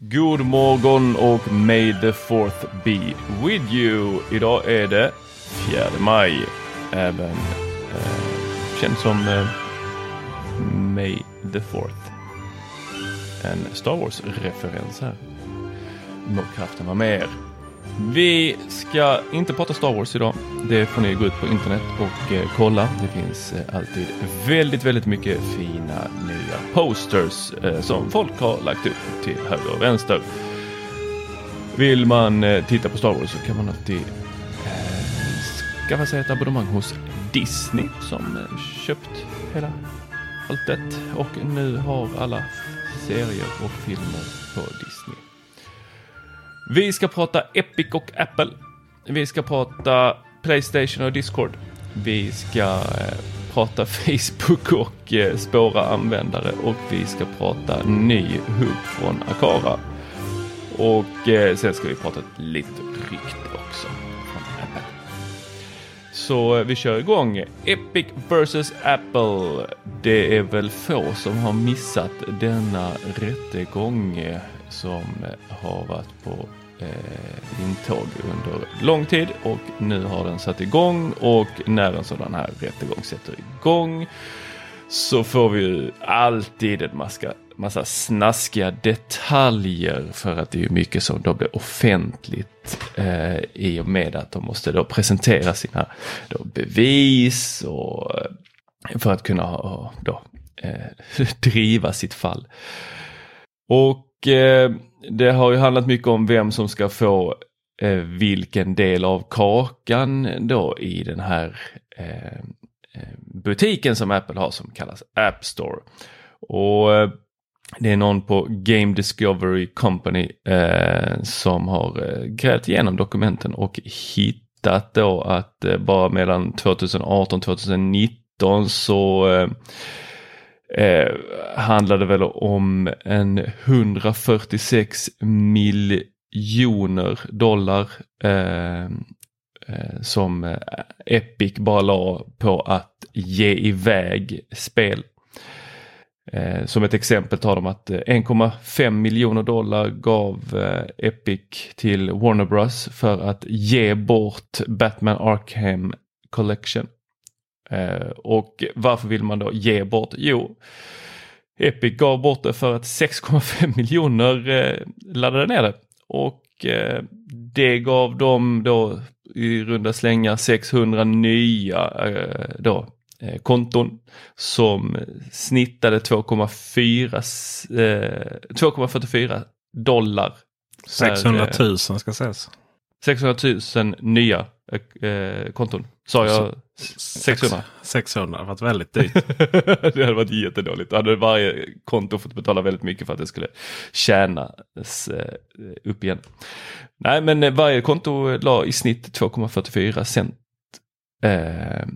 God morgon och may the fourth be with you. Idag är det 4 maj. Även eh, känd som eh, May the fourth. En Star Wars-referens här. Må kraften vara med er. Vi ska inte prata Star Wars idag. Det får ni gå ut på internet och eh, kolla. Det finns eh, alltid väldigt, väldigt mycket fina nya posters eh, som folk har lagt upp till höger och vänster. Vill man eh, titta på Star Wars så kan man alltid eh, skaffa sig ett abonnemang hos Disney som eh, köpt hela alltet och nu har alla serier och filmer på Disney. Vi ska prata Epic och Apple. Vi ska prata Playstation och Discord. Vi ska eh, prata Facebook och eh, spåra användare och vi ska prata ny hub från Akara. Och eh, sen ska vi prata ett litet rykte också från Apple. Så vi kör igång. Epic vs Apple. Det är väl få som har missat denna rättegång som har varit på eh, intåg under lång tid och nu har den satt igång och när en sådan här rättegång sätter igång så får vi ju alltid en massa, massa snaskiga detaljer för att det är mycket som då blir offentligt eh, i och med att de måste då presentera sina då, bevis och eh, för att kunna ha, då, eh, driva sitt fall. Och eh, det har ju handlat mycket om vem som ska få eh, vilken del av kakan då i den här eh, eh, butiken som Apple har som kallas App Store. Och eh, det är någon på Game Discovery Company eh, som har eh, grävt igenom dokumenten och hittat då att eh, bara mellan 2018 2019 så eh, eh, handlade väl om en 146 miljoner dollar eh, eh, som eh, Epic bara la på att ge iväg spel. Eh, som ett exempel tar de att eh, 1,5 miljoner dollar gav eh, Epic till Warner Bros för att ge bort Batman Arkham Collection. Eh, och varför vill man då ge bort? Jo, Epic gav bort det för att 6,5 miljoner eh, laddade ner det. Och eh, det gav dem då i runda slängar 600 nya då eh, konton som snittade 2,4 eh, 2,44 dollar. 600 000 ska sägas. 600 000 nya eh, konton. Sa jag 600? 600, det varit väldigt dyrt. det hade varit jättedåligt. Då hade varje konto fått betala väldigt mycket för att det skulle tjänas eh, upp igen. Nej men varje konto la i snitt 2,44 cent. Eh,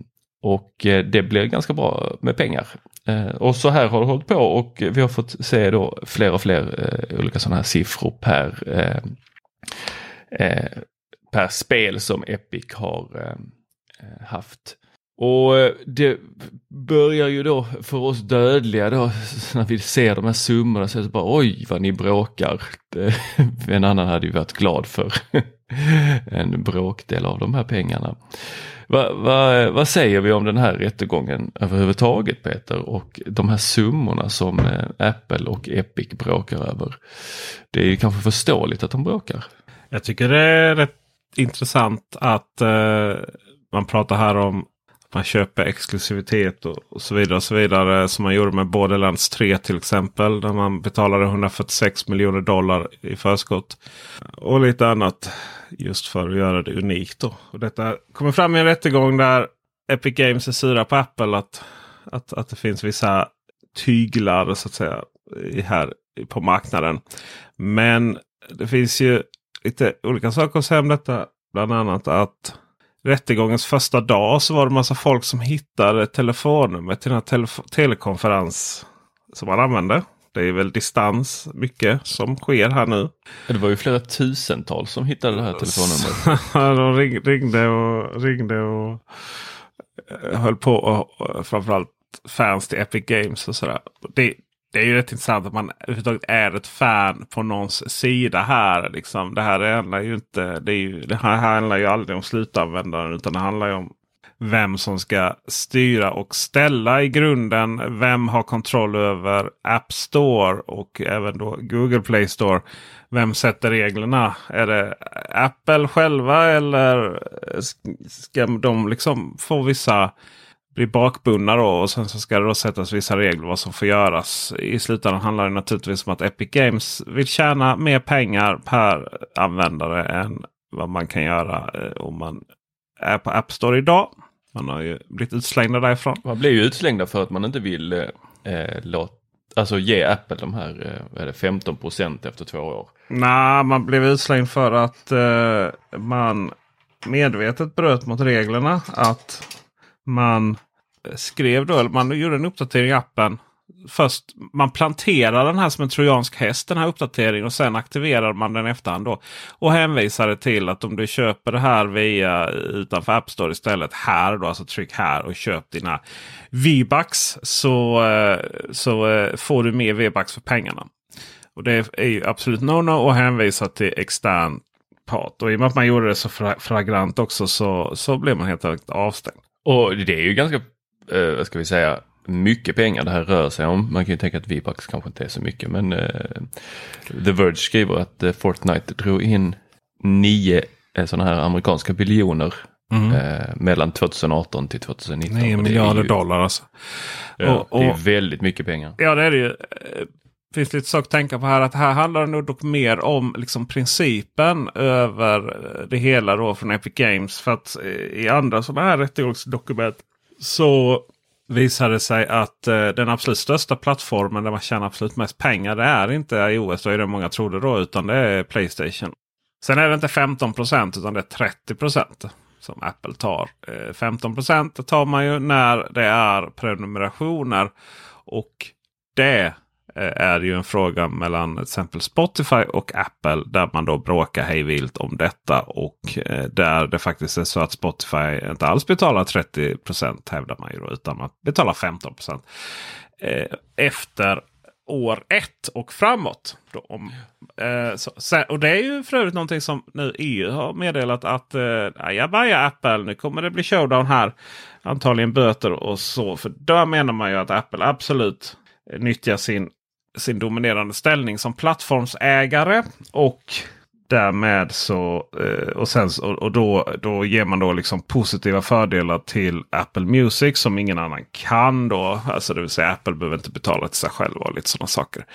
och eh, det blir ganska bra med pengar. Eh, och så här har det hållit på och vi har fått se då fler och fler eh, olika sådana här siffror per eh, per spel som Epic har eh, Eh, haft. Och eh, det börjar ju då för oss dödliga då när vi ser de här summorna så är det bara oj vad ni bråkar. En annan hade ju varit glad för en bråkdel av de här pengarna. Va, va, vad säger vi om den här rättegången överhuvudtaget Peter och de här summorna som eh, Apple och Epic bråkar över? Det är ju kanske förståeligt att de bråkar. Jag tycker det är rätt intressant att eh, man pratar här om att man köper exklusivitet och, och, så vidare. och så vidare Som man gjorde med Borderlands 3 till exempel. Där man betalade 146 miljoner dollar i förskott. Och lite annat just för att göra det unikt. Då. Och detta kommer fram i en rättegång där Epic Games är sura på Apple. Att, att, att det finns vissa tyglar så att säga här på marknaden. Men det finns ju lite olika saker att säga om detta. Bland annat att rättegångens första dag så var det massa folk som hittade telefonnumret till den här telef telekonferens som man använde. Det är väl distans mycket som sker här nu. Det var ju flera tusentals som hittade det här telefonnumret. De ringde och ringde och eh, höll på. Och framförallt fans till Epic Games och sådär. Det, det är ju rätt intressant att man överhuvudtaget är ett fan på någons sida här. Liksom. Det här handlar ju inte. Det, är ju, det här handlar ju aldrig om slutanvändaren utan det handlar ju om vem som ska styra och ställa i grunden. Vem har kontroll över App Store och även då Google Play Store. Vem sätter reglerna? Är det Apple själva eller ska de liksom få vissa blir bakbundna då och sen så ska det då sättas vissa regler vad som får göras. I slutändan handlar det naturligtvis om att Epic Games vill tjäna mer pengar per användare än vad man kan göra eh, om man är på App Store idag. Man har ju blivit utslängda därifrån. Man blir ju utslängda för att man inte vill eh, eh låta Alltså ge Apple de här eh, är det 15% efter två år. Nej, man blev utslängd för att eh, man medvetet bröt mot reglerna. Att man Eh, skrev då, eller man gjorde en uppdatering i appen. Först man planterar den här som en trojansk häst, den här uppdateringen. Och sen aktiverar man den efterhand. Då, och hänvisade till att om du köper det här via utanför App Store istället. Här då, alltså tryck här och köp dina V-bucks. Så, eh, så eh, får du mer V-bucks för pengarna. Och det är ju absolut no-no och hänvisa till extern part. Och i och med att man gjorde det så flagrant också så, så blev man helt enkelt avstängd. Och det är ju ganska, eh, ska vi säga, mycket pengar det här rör sig om. Man kan ju tänka att V-Bucks kanske inte är så mycket men eh, The Verge skriver att eh, Fortnite drog in nio eh, sådana här amerikanska biljoner mm. eh, mellan 2018 till 2019. 9 miljarder ju, dollar alltså. Ja, och, och, det är väldigt mycket pengar. Ja det är det ju. Det finns lite saker att tänka på här. Att här handlar det nog dock mer om liksom principen över det hela då från Epic Games. För att i andra sådana här rättegångsdokument så visar det sig att eh, den absolut största plattformen där man tjänar absolut mest pengar. Det är inte iOS, då är det många trodde då, utan det är Playstation. Sen är det inte 15 procent utan det är 30 procent som Apple tar. Eh, 15 procent tar man ju när det är prenumerationer. Och det Eh, är ju en fråga mellan till exempel Spotify och Apple. Där man då bråkar hejvilt om detta. Och eh, där det faktiskt är så att Spotify inte alls betalar 30% hävdar man ju då. Utan man betalar 15 eh, Efter år ett och framåt. Då, om, eh, så, och det är ju för övrigt någonting som nu EU har meddelat att eh, ajabaja Apple, nu kommer det bli showdown här. Antagligen böter och så. För då menar man ju att Apple absolut nyttjar sin sin dominerande ställning som plattformsägare. Och därmed så eh, och, sen, och, då, då ger man då liksom positiva fördelar till Apple Music som ingen annan kan. då. Alltså det vill säga Apple behöver inte betala till sig själva och lite sådana saker.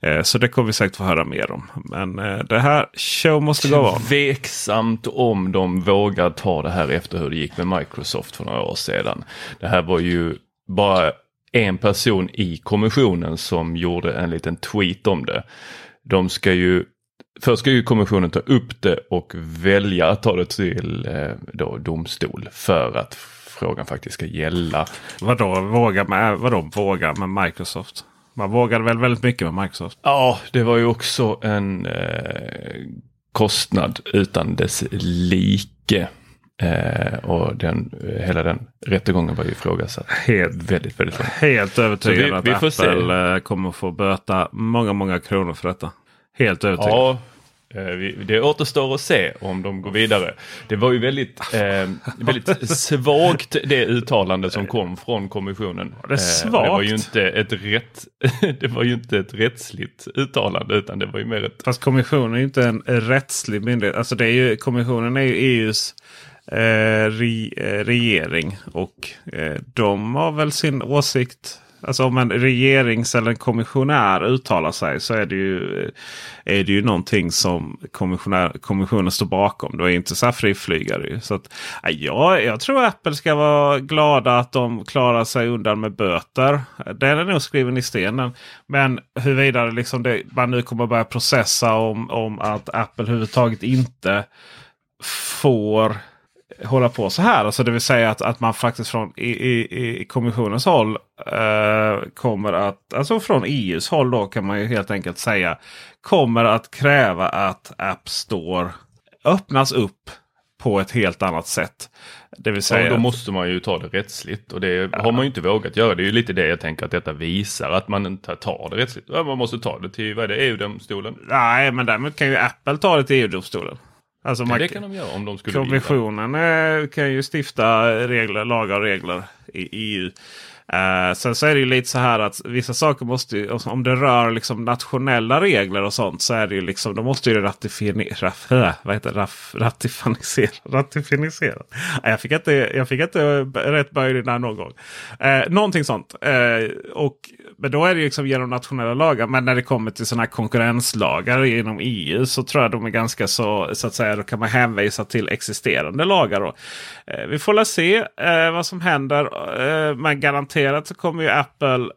Eh, så det kommer vi säkert få höra mer om. Men eh, det här show måste gå on. Tveksamt om de vågar ta det här efter hur det gick med Microsoft för några år sedan. Det här var ju bara en person i kommissionen som gjorde en liten tweet om det. De ska ju Först ska ju kommissionen ta upp det och välja att ta det till eh, då, domstol för att frågan faktiskt ska gälla. Vadå våga med, vadå våga med Microsoft? Man vågade väl väldigt mycket med Microsoft? Ja, det var ju också en eh, kostnad utan dess like. Eh, och den, hela den rättegången var ju ifrågasatt. Helt, väldigt, väldigt långt. Helt övertygad vi, vi att Apple se. Eh, kommer få böta många, många kronor för detta. Helt övertygad. Ja, eh, det återstår att se om de går vidare. Det var ju väldigt, eh, väldigt svagt det uttalande som kom från kommissionen. Det, svagt. Eh, det var ju inte ett rätt, det var ju inte ett rättsligt uttalande utan det var ju mer ett... Fast kommissionen är ju inte en rättslig myndighet. Alltså det är ju, kommissionen är ju EUs eh, re, eh, regering och eh, de har väl sin åsikt Alltså om en regerings eller en kommissionär uttalar sig så är det ju, eh, är det ju någonting som kommissionen står bakom. Det är inte så här friflygare. Så att, ja, jag tror Apple ska vara glada att de klarar sig undan med böter. Den är nog skriven i stenen. Men huruvida liksom det, man nu kommer börja processa om, om att Apple överhuvudtaget inte får hålla på så här. Alltså det vill säga att, att man faktiskt från i, i, i kommissionens håll eh, kommer att, alltså från EUs håll då kan man ju helt enkelt säga, kommer att kräva att App Store öppnas upp på ett helt annat sätt. Det vill säga... Ja, då måste man ju ta det rättsligt och det ja. har man ju inte vågat göra. Det är ju lite det jag tänker att detta visar att man inte tar det rättsligt. man måste ta det till EU-domstolen? Nej, men däremot kan ju Apple ta det till EU-domstolen. Alltså man, det kan de göra om de skulle Kommissionen vilja. kan ju stifta regler, lagar och regler i EU. Uh, sen så är det ju lite så här att vissa saker måste ju, om det rör liksom nationella regler och sånt så är det ju liksom, då måste ju det ratifiera, äh, vad heter det, jag, fick inte, jag fick inte rätt där någon gång. Uh, någonting sånt. Uh, och, men då är det liksom genom nationella lagar. Men när det kommer till sådana här konkurrenslagar inom EU så tror jag de är ganska så, så att säga, då kan man hänvisa till existerande lagar. Då. vi får väl se vad som händer. men garanterat garanterat så kommer ju Apple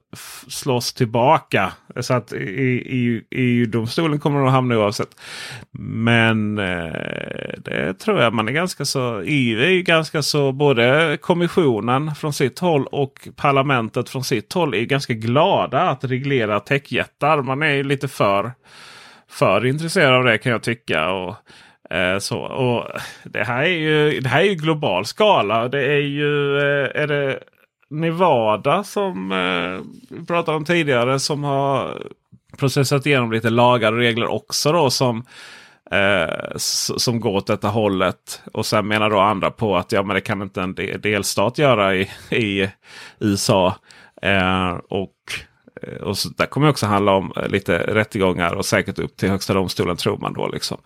slås tillbaka. Så att EU-domstolen kommer de att hamna oavsett. Men eh, det tror jag man är ganska så. EU är ju ganska så. Både kommissionen från sitt håll och parlamentet från sitt håll är ganska glada att reglera techjättar. Man är ju lite för, för intresserad av det kan jag tycka. Och, eh, så, och det, här är ju, det här är ju global skala. Det är ju eh, är det Nevada som eh, vi pratade om tidigare. Som har processat igenom lite lagar och regler också. då som eh, som går åt detta hållet. Och sen menar då andra på att ja, men det kan inte en delstat göra i, i USA. Eh, och eh, och så där kommer också handla om eh, lite rättegångar och säkert upp till Högsta domstolen tror man då. Liksom.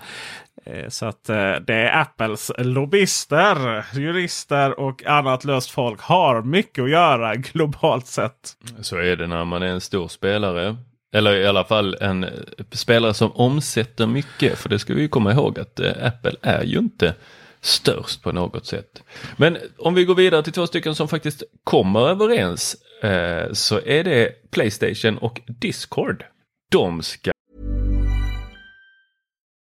Eh, så att eh, det är Apples lobbyister, jurister och annat löst folk har mycket att göra globalt sett. Så är det när man är en stor spelare. Eller i alla fall en spelare som omsätter mycket. För det ska vi komma ihåg att eh, Apple är ju inte störst på något sätt. Men om vi går vidare till två stycken som faktiskt kommer överens så är det Playstation och Discord. De ska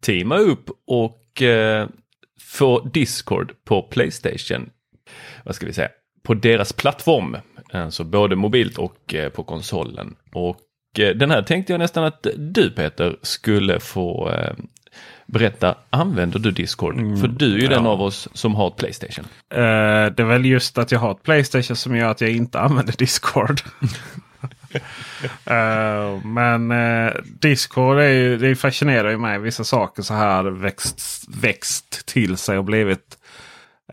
Teama upp och eh, få Discord på Playstation. Vad ska vi säga? På deras plattform. Alltså både mobilt och eh, på konsolen. Och eh, den här tänkte jag nästan att du Peter skulle få eh, berätta. Använder du Discord? För du är ju den ja. av oss som har ett Playstation. Eh, det är väl just att jag har ett Playstation som gör att jag inte använder Discord. uh, men uh, Discord är ju, det fascinerar ju mig. Vissa saker så här växt, växt till sig och blivit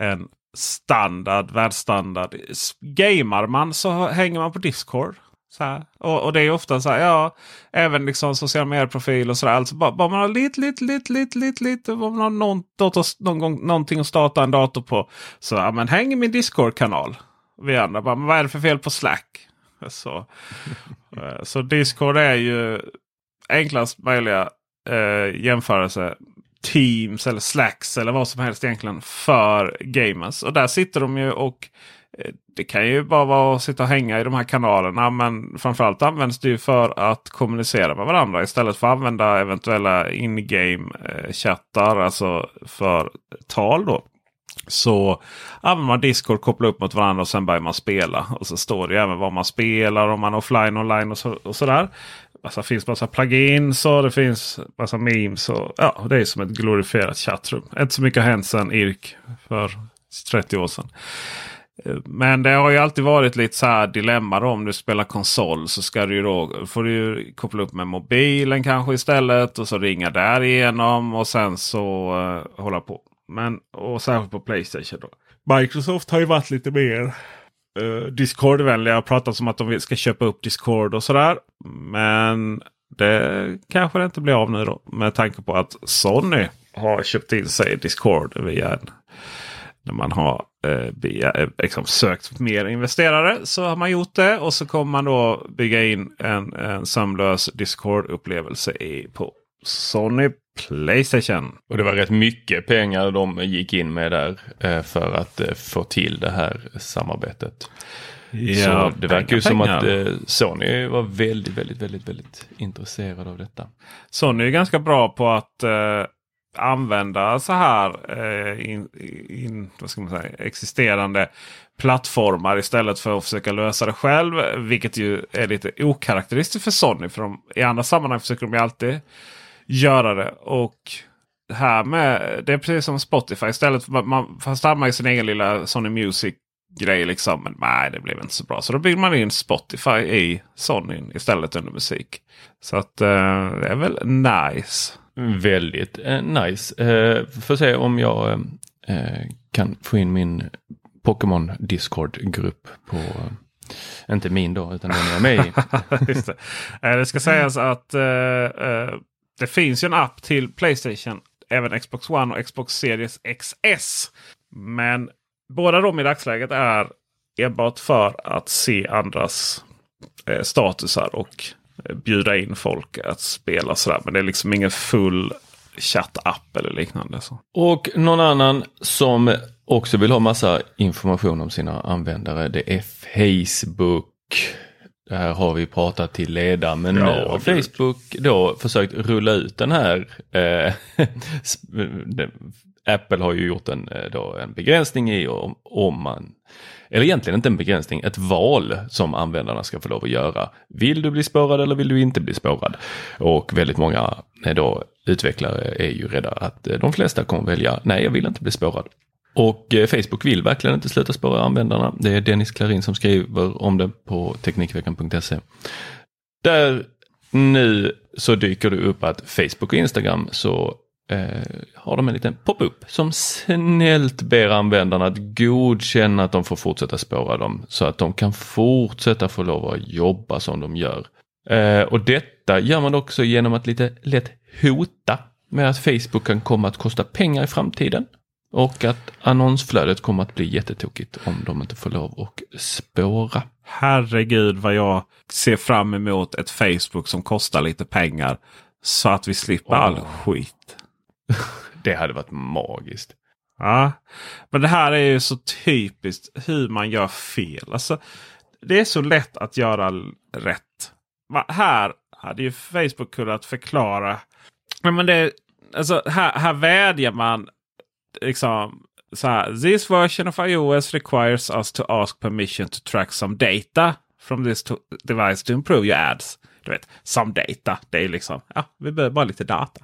en standard, världsstandard. S- Gamar man så hänger man på Discord. Så här. Och, och det är ofta så här, ja, även liksom sociala medieprofiler och sådär. Alltså bara, bara man har lite, lite, lite, lite, lite, lite, bara man har någon, dator, någon gång, någonting att starta en dator på. Så ja, men häng i min Discord-kanal. Vi andra bara, men vad är det för fel på Slack? Så, eh, så Discord är ju enklast möjliga eh, jämförelse. Teams eller Slacks eller vad som helst egentligen för gamers. Och där sitter de ju och eh, det kan ju bara vara att sitta och hänga i de här kanalerna. Men framförallt används det ju för att kommunicera med varandra istället för att använda eventuella in-game eh, chattar, Alltså för tal då. Så använder man Discord, kopplar upp mot varandra och sen börjar man spela. Och så står det ju även vad man spelar, om man är offline, online och, så, och sådär. Alltså, det finns massa plugins och det finns massa memes. Och, ja, det är som ett glorifierat chattrum. Inte så mycket har hänt sedan IRK för 30 år sedan. Men det har ju alltid varit lite så här dilemma då, om du spelar konsol så ska du ju då, får du ju koppla upp med mobilen kanske istället. Och så ringa därigenom och sen så uh, hålla på. Men och särskilt på Playstation då. Microsoft har ju varit lite mer uh, Discord-vänliga och pratat om att de ska köpa upp Discord och sådär. Men det kanske det inte blir av nu då. Med tanke på att Sony har köpt in sig Discord via en när man har eh, via, eh, liksom sökt mer investerare så har man gjort det. Och så kommer man då bygga in en, en sömlös Discord-upplevelse på Sony Playstation. Och det var rätt mycket pengar de gick in med där eh, för att eh, få till det här samarbetet. så det verkar ju som att pengar. eh, Sony var väldigt, väldigt, väldigt, väldigt intresserad av detta. Sony är ganska bra på att eh, använda så här eh, in, in, vad ska man säga, existerande plattformar istället för att försöka lösa det själv. Vilket ju är lite okaraktäristiskt för Sony. För de, i andra sammanhang försöker de ju alltid göra det. Och här med, det är precis som Spotify. Istället för man, man fast har man ju sin egen lilla Sony Music grej liksom. Men nej, det blev inte så bra. Så då bygger man in Spotify i Sony istället under musik. Så att eh, det är väl nice. Väldigt eh, nice. Eh, får se om jag eh, kan få in min Pokémon Discord-grupp på, eh, inte min då, utan den jag är med i. Det. Eh, det ska sägas att eh, eh, det finns ju en app till Playstation. Även Xbox One och Xbox Series XS. Men båda de i dagsläget är enbart för att se andras eh, statusar och eh, bjuda in folk att spela sådär. Men det är liksom ingen full chattapp eller liknande. Så. Och någon annan som också vill ha massa information om sina användare, det är Facebook. Det här har vi pratat till leda, men Ja, nu har. Facebook då försökt rulla ut den här. Eh, Apple har ju gjort en, eh, då, en begränsning i om, om man, eller egentligen inte en begränsning, ett val som användarna ska få lov att göra. Vill du bli spårad eller vill du inte bli spårad? Och väldigt många eh, då, utvecklare är ju rädda att eh, de flesta kommer välja, nej jag vill inte bli spårad. Och eh, Facebook vill verkligen inte sluta spåra användarna. Det är Dennis Klarin som skriver om det på Teknikveckan.se. Där nu så dyker det upp att Facebook och Instagram så eh, har de en liten pop-up som snällt ber användarna att godkänna att de får fortsätta spåra dem så att de kan fortsätta få lov att jobba som de gör. Eh, och detta gör man också genom att lite lätt hota med att Facebook kan komma att kosta pengar i framtiden. Och att annonsflödet kommer att bli jättetokigt om de inte får lov att spåra. Herregud vad jag ser fram emot ett Facebook som kostar lite pengar. Så att vi slipper Åh. all skit. Det hade varit magiskt. Ja, men det här är ju så typiskt hur man gör fel. Alltså, det är så lätt att göra rätt. Va, här hade ju Facebook kunnat förklara. Men det, alltså, här, här vädjar man liksom så här. This version of iOS requires us to ask permission to track some data from this to device to improve your ads. du vet, some data. Det är liksom, ja, vi behöver bara lite data.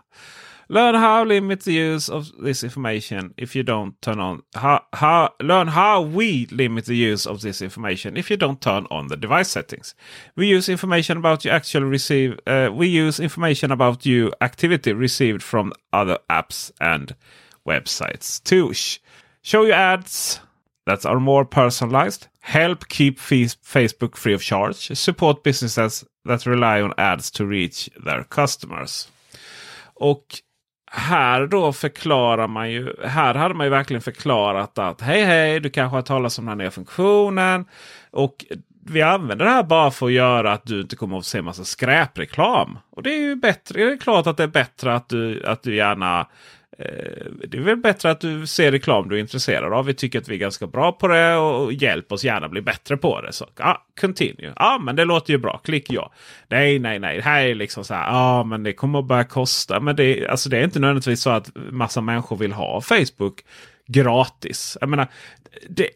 Learn how limit the use of this information if you don't turn on how, how learn how we limit the use of this information if you don't turn on the device settings. We use information about you actually receive. Uh, we use information about you activity received from other apps and websites to show you ads that are more personalized, help keep Facebook free of charge, support businesses that rely on ads to reach their customers. Och här då förklarar man ju. Här hade man ju verkligen förklarat att hej hej, du kanske har talat om den här nya funktionen. Och vi använder det här bara för att göra att du inte kommer att se massa skräpreklam. Och det är ju bättre. Det är klart att det är bättre att du, att du gärna Eh, det är väl bättre att du ser reklam du är intresserad av. Vi tycker att vi är ganska bra på det och hjälp oss gärna bli bättre på det. Så ah, continue. Ja, ah, men det låter ju bra. Klick ja. Nej, nej, nej. Det här är liksom så här. Ja, ah, men det kommer att börja kosta. Men det, alltså, det är inte nödvändigtvis så att massa människor vill ha Facebook gratis. Jag menar, det,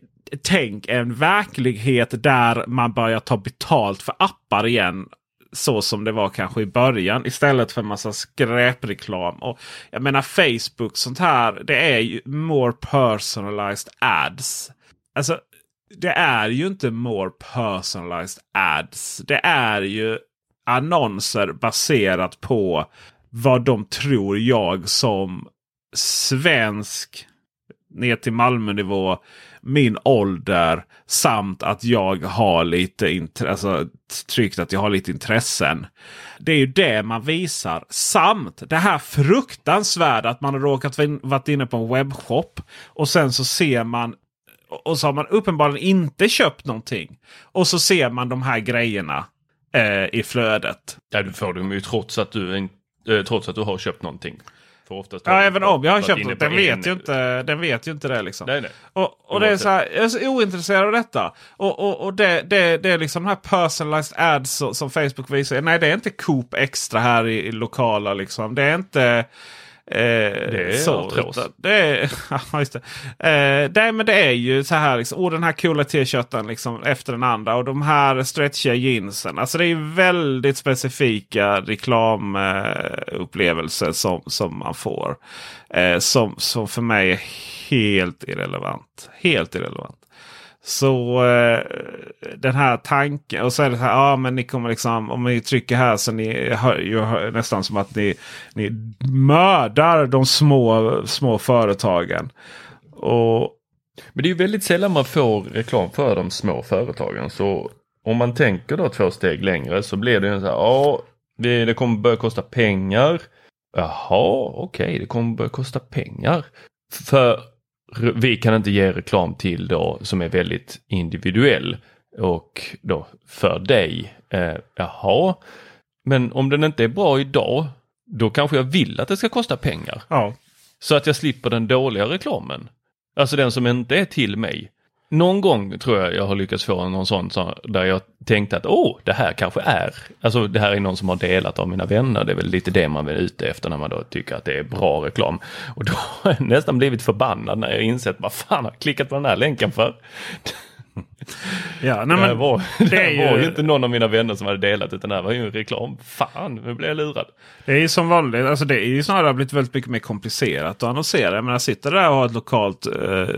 tänk en verklighet där man börjar ta betalt för appar igen så som det var kanske i början. Istället för en massa skräpreklam. Och jag menar Facebook sånt här. Det är ju more personalized ads. Alltså det är ju inte more personalized ads. Det är ju annonser baserat på vad de tror jag som svensk ner till Malmönivå min ålder samt att jag har lite alltså, tryckt att jag har lite intressen. Det är ju det man visar. Samt det här fruktansvärda att man har råkat varit inne på en webbshop. Och sen så ser man och så har man uppenbarligen inte köpt någonting. Och så ser man de här grejerna eh, i flödet. Ja, du får dem ju trots att du, eh, trots att du har köpt någonting. För oftast ja, även om jag har köpt den. Den vet, ju inte, den vet ju inte det. Liksom. Nej, nej. Och, och det är så här, jag är så ointresserad av detta. Och, och, och det, det, det är liksom de här personalized ads som, som Facebook visar. Nej, det är inte Coop Extra här i, i lokala. Liksom. Det är inte... Eh, det är så, det är, ja, just det. Eh, det, men det är ju så här, liksom, oh, den här coola t-shirten liksom, efter den andra. Och de här stretchiga jeansen. Alltså det är väldigt specifika reklamupplevelser eh, som, som man får. Eh, som, som för mig är helt irrelevant. Helt irrelevant. Så eh, den här tanken. Och så är det så här. Ja men ni kommer liksom. Om ni trycker här så ni hör ju nästan som att ni, ni mördar de små, små företagen. Och, men det är ju väldigt sällan man får reklam för de små företagen. Så om man tänker då två steg längre så blir det ju så här. Ja det, det kommer börja kosta pengar. Jaha okej okay, det kommer börja kosta pengar. För vi kan inte ge reklam till då som är väldigt individuell och då för dig. Eh, jaha, men om den inte är bra idag, då kanske jag vill att det ska kosta pengar. Ja. Så att jag slipper den dåliga reklamen. Alltså den som inte är till mig. Någon gång tror jag jag har lyckats få någon sån där jag tänkte att åh, det här kanske är, alltså det här är någon som har delat av mina vänner. Det är väl lite det man är ute efter när man då tycker att det är bra reklam. Och då har jag nästan blivit förbannad när jag insett vad fan har jag klickat på den här länken för? Ja, nej, men det var, det ju... var ju inte någon av mina vänner som hade delat utan det här var ju en reklam. Fan, nu blev jag lurad. Det är ju som vanligt, alltså det är ju snarare blivit väldigt mycket mer komplicerat att annonsera. Jag menar, sitter där och har ett lokalt eh,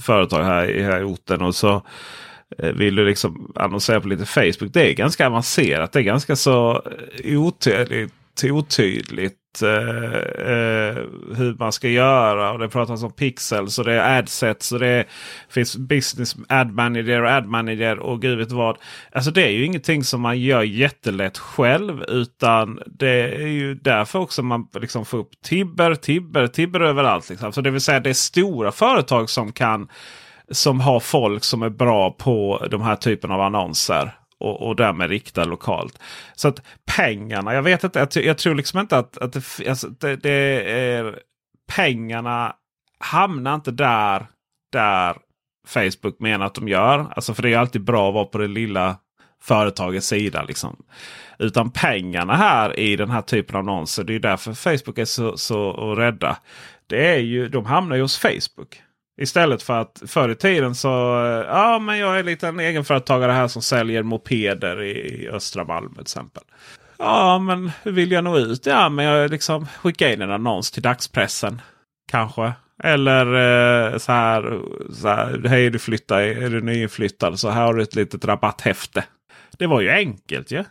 företag här, i, här i orten och så eh, vill du liksom annonsera på lite Facebook. Det är ganska avancerat. Det är ganska så eh, otydligt, otydligt Eh, eh, hur man ska göra. Och Det pratas om pixels och det är adsets och det finns business ad manager och ad manager och gud vet vad. Alltså det är ju ingenting som man gör jättelätt själv. Utan det är ju därför också man liksom får upp Tibber, Tibber, Tibber överallt. Liksom. Så det vill säga det är stora företag som kan som har folk som är bra på de här typen av annonser och, och därmed rikta lokalt. Så att pengarna, jag vet inte, jag, jag tror liksom inte att, att det, alltså, det, det, är pengarna hamnar inte där, där Facebook menar att de gör. Alltså för det är alltid bra att vara på det lilla företagets sida. Liksom. Utan pengarna här i den här typen av annonser. Det är därför Facebook är så, så rädda. Det är ju, de hamnar ju hos Facebook. Istället för att förr i tiden så, eh, ja men jag är en liten egenföretagare här som säljer mopeder i östra Malmö till exempel. Ja men hur vill jag nå ut? Ja men jag liksom skickar in en annons till dagspressen. Kanske. Eller eh, så, här, så här. Hej du flyttar, är du nyinflyttad så här har du ett litet rabatthäfte. Det var ju enkelt ju. Ja?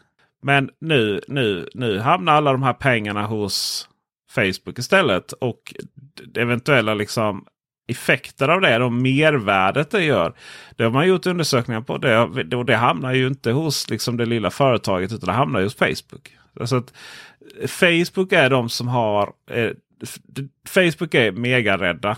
Men nu, nu, nu hamnar alla de här pengarna hos Facebook istället. Och eventuella liksom effekter av det, och mervärdet det gör. Det har man gjort undersökningar på. Det, och det hamnar ju inte hos liksom det lilla företaget utan det hamnar hos Facebook. Alltså att Facebook är de som har eh, Facebook är megarädda.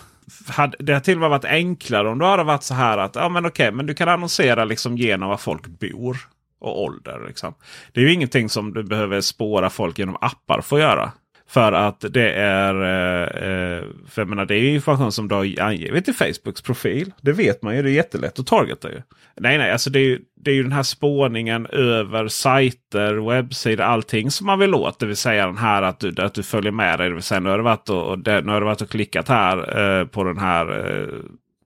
Det har till och med varit enklare om det hade varit så här att ja, men okej, men du kan annonsera liksom genom var folk bor och ålder. Liksom. Det är ju ingenting som du behöver spåra folk genom appar för att göra. För att det är, eh, eh, för jag menar, det är information som du har angivit i Facebooks profil. Det vet man ju. Det är jättelätt att targeta ju. Nej, nej, alltså det är, ju, det är ju den här spåningen över sajter, webbsidor, allting som man vill åt. Det vill säga den här att du, att du följer med dig. Det vill säga nu har du varit och, och, nu har du varit och klickat här eh, på den här eh,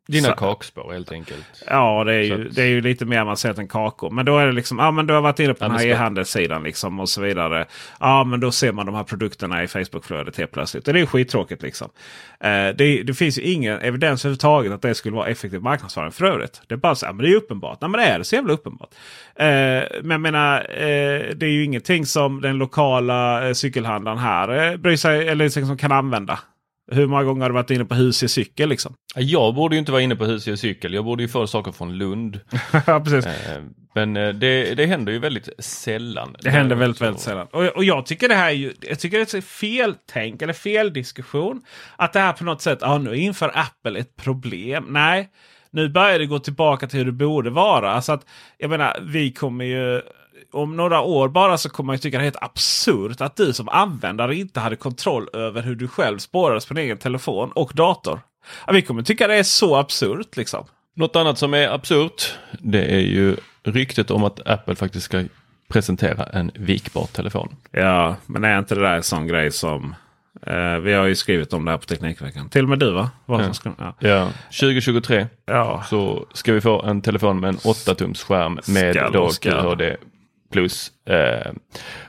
dina kakspår helt enkelt. Ja, det är, ju, att... det är ju lite mer avancerat än kakor. Men då är det liksom, ja men du har varit inne på den här e-handelssidan liksom och så vidare. Ja men då ser man de här produkterna i Facebookflödet helt plötsligt. Det är ju skittråkigt liksom. Eh, det, det, finns ju ingen evidens överhuvudtaget att det skulle vara effektiv marknadsföring för övrigt. Det är bara så här, men det är uppenbart. Nej men det är det så jävla uppenbart. Eh, men jag menar, eh, det är ju ingenting som den lokala eh, cykelhandlaren här eh, bryr sig eller liksom kan använda. Hur många gånger har du varit inne på hus i cykel? Liksom? Jag borde ju inte vara inne på hus i cykel. Jag borde ju få saker från Lund. ja, precis. Eh, men eh, det, det händer ju väldigt sällan. Det händer väldigt, väldigt sällan. Och, och jag tycker det här är ju, jag tycker det är fel tänk eller fel diskussion. Att det här på något sätt, ja nu inför Apple ett problem. Nej, nu börjar det gå tillbaka till hur det borde vara. Alltså att, jag menar, vi kommer ju om några år bara så kommer man ju tycka det är helt absurt att du som användare inte hade kontroll över hur du själv spårades på din egen telefon och dator. Ja, vi kommer tycka det är så absurt liksom. Något annat som är absurt det är ju ryktet om att Apple faktiskt ska presentera en vikbar telefon. Ja, men är inte det där en sån grej som eh, vi har ju skrivit om det här på Teknikveckan. Till och med du va? Ja. Ska, ja. ja. 2023 ja. så ska vi få en telefon med en 8 tums skärm med skall, då QHD plus. Eh,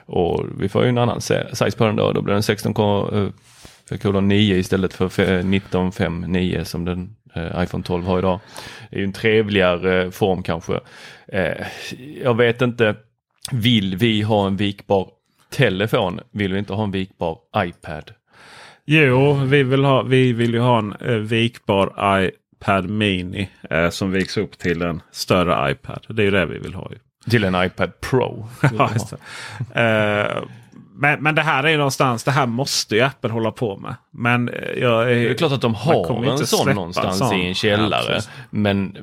och vi får ju en annan size på den då. Då blir den 16 eh, kolon 9 istället för 19,5,9 eh, som den eh, iPhone 12 har idag. Det är ju en trevligare form kanske. Eh, jag vet inte. Vill vi ha en vikbar telefon? Vill vi inte ha en vikbar iPad? Jo, vi vill, ha, vi vill ju ha en eh, vikbar iPad Mini eh, som viks upp till en större iPad. Det är ju det vi vill ha. Ju. Till en iPad Pro. ja, uh, men, men det här är någonstans, det här måste ju Apple hålla på med. Men eh, jag är, det är klart att de har en sån någonstans sån. i en källare. Ja, men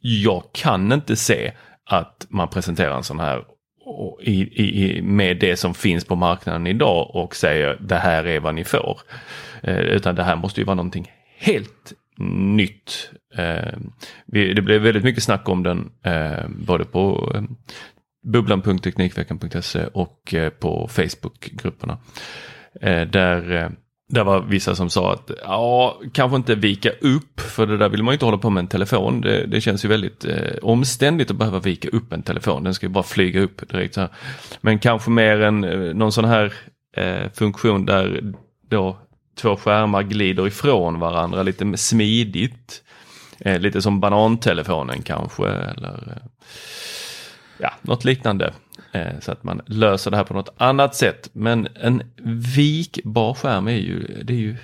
jag kan inte se att man presenterar en sån här i, i, med det som finns på marknaden idag och säger det här är vad ni får. Eh, utan det här måste ju vara någonting helt nytt. Eh, det blev väldigt mycket snack om den eh, både på eh, bubblan.teknikveckan.se och eh, på Facebookgrupperna. Eh, där, eh, där var vissa som sa att ja, kanske inte vika upp för det där vill man ju inte hålla på med en telefon. Det, det känns ju väldigt eh, omständigt att behöva vika upp en telefon. Den ska ju bara flyga upp direkt. Så här. Men kanske mer än någon sån här eh, funktion där då två skärmar glider ifrån varandra lite smidigt. Eh, lite som banantelefonen kanske eller eh, ja, något liknande. Eh, så att man löser det här på något annat sätt. Men en vikbar skärm är ju, det är ju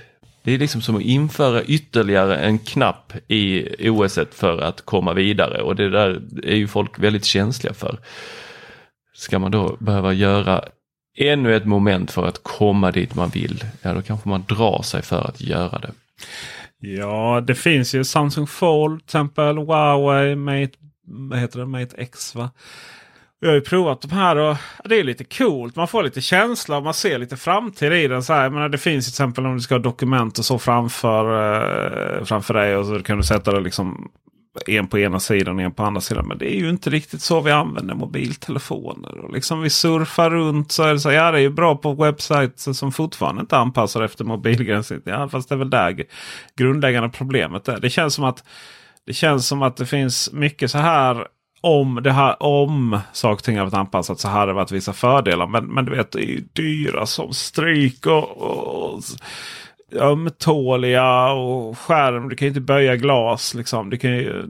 det är liksom som att införa ytterligare en knapp i OS för att komma vidare och det där är ju folk väldigt känsliga för. Ska man då behöva göra ännu ett moment för att komma dit man vill, ja då kanske man drar sig för att göra det. Ja, det finns ju Samsung Fold till exempel, Huawei Mate, vad heter det? Mate X va? Jag har ju provat de här och det är lite coolt. Man får lite känsla och man ser lite framtid i den. Så här, menar, det finns till exempel om du ska ha dokument och så framför, eh, framför dig och så kan du sätta det liksom en på ena sidan och en på andra sidan. Men det är ju inte riktigt så vi använder mobiltelefoner. Och liksom vi surfar runt så är det så ja det är ju bra på webbsajter som fortfarande inte anpassar efter mobilgränssnitt. Ja, fast det är väl där grundläggande problemet är. Det känns som att det känns som att det finns mycket så här om, det här, om saker och ting hade varit anpassat så hade det varit vissa fördelar. Men, men du vet, det är ju dyra som stryk och, och ömtåliga och skärm. Du kan ju inte böja glas. Liksom. Du kan ju,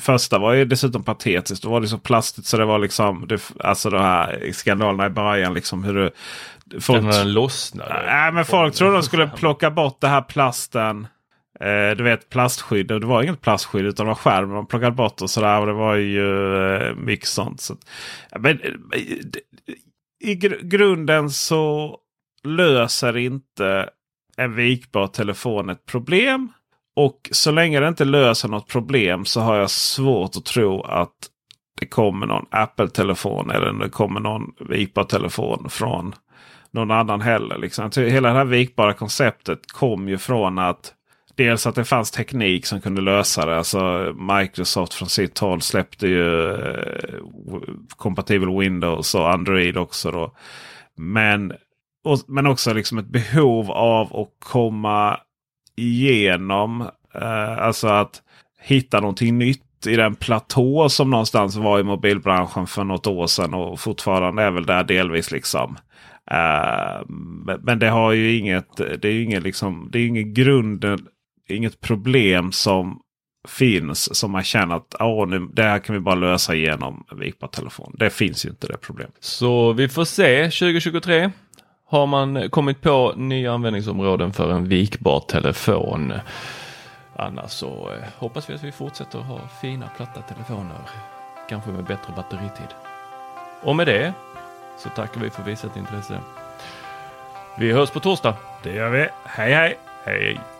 första var ju dessutom patetiskt. Då var det så plastigt så det var liksom. Det, alltså de här skandalerna i början. Liksom, hur du, folk, den lossnade. Nej, men folk trodde de skulle plocka bort det här plasten. Eh, du vet plastskydd. Och det var inget plastskydd utan det var skärm. Man plockade bort och sådär. Och det var ju eh, mycket sånt. Så, men, eh, I gr grunden så löser inte en vikbar telefon ett problem. Och så länge det inte löser något problem så har jag svårt att tro att det kommer någon Apple-telefon eller det kommer någon vikbar telefon från någon annan heller. Liksom. Hela det här vikbara konceptet kom ju från att dels att det fanns teknik som kunde lösa det. Alltså Microsoft från sitt håll släppte ju eh, kompatibel Windows och Android också. Då. Men och, men också liksom ett behov av att komma igenom. Eh, alltså att hitta någonting nytt i den platå som någonstans var i mobilbranschen för något år sedan. Och fortfarande är väl där delvis. liksom. Uh, men det har ju inget, det är inget, liksom, det är ingen grund, inget problem som finns som man känner att oh, nu, det här kan vi bara lösa genom vipa-telefon. Det finns ju inte det problemet. Så vi får se 2023 har man kommit på nya användningsområden för en vikbar telefon. Annars så eh, hoppas vi att vi fortsätter ha fina platta telefoner. Kanske med bättre batteritid. Och med det så tackar vi för visat intresse. Vi hörs på torsdag. Det gör vi. Hej hej! Hej!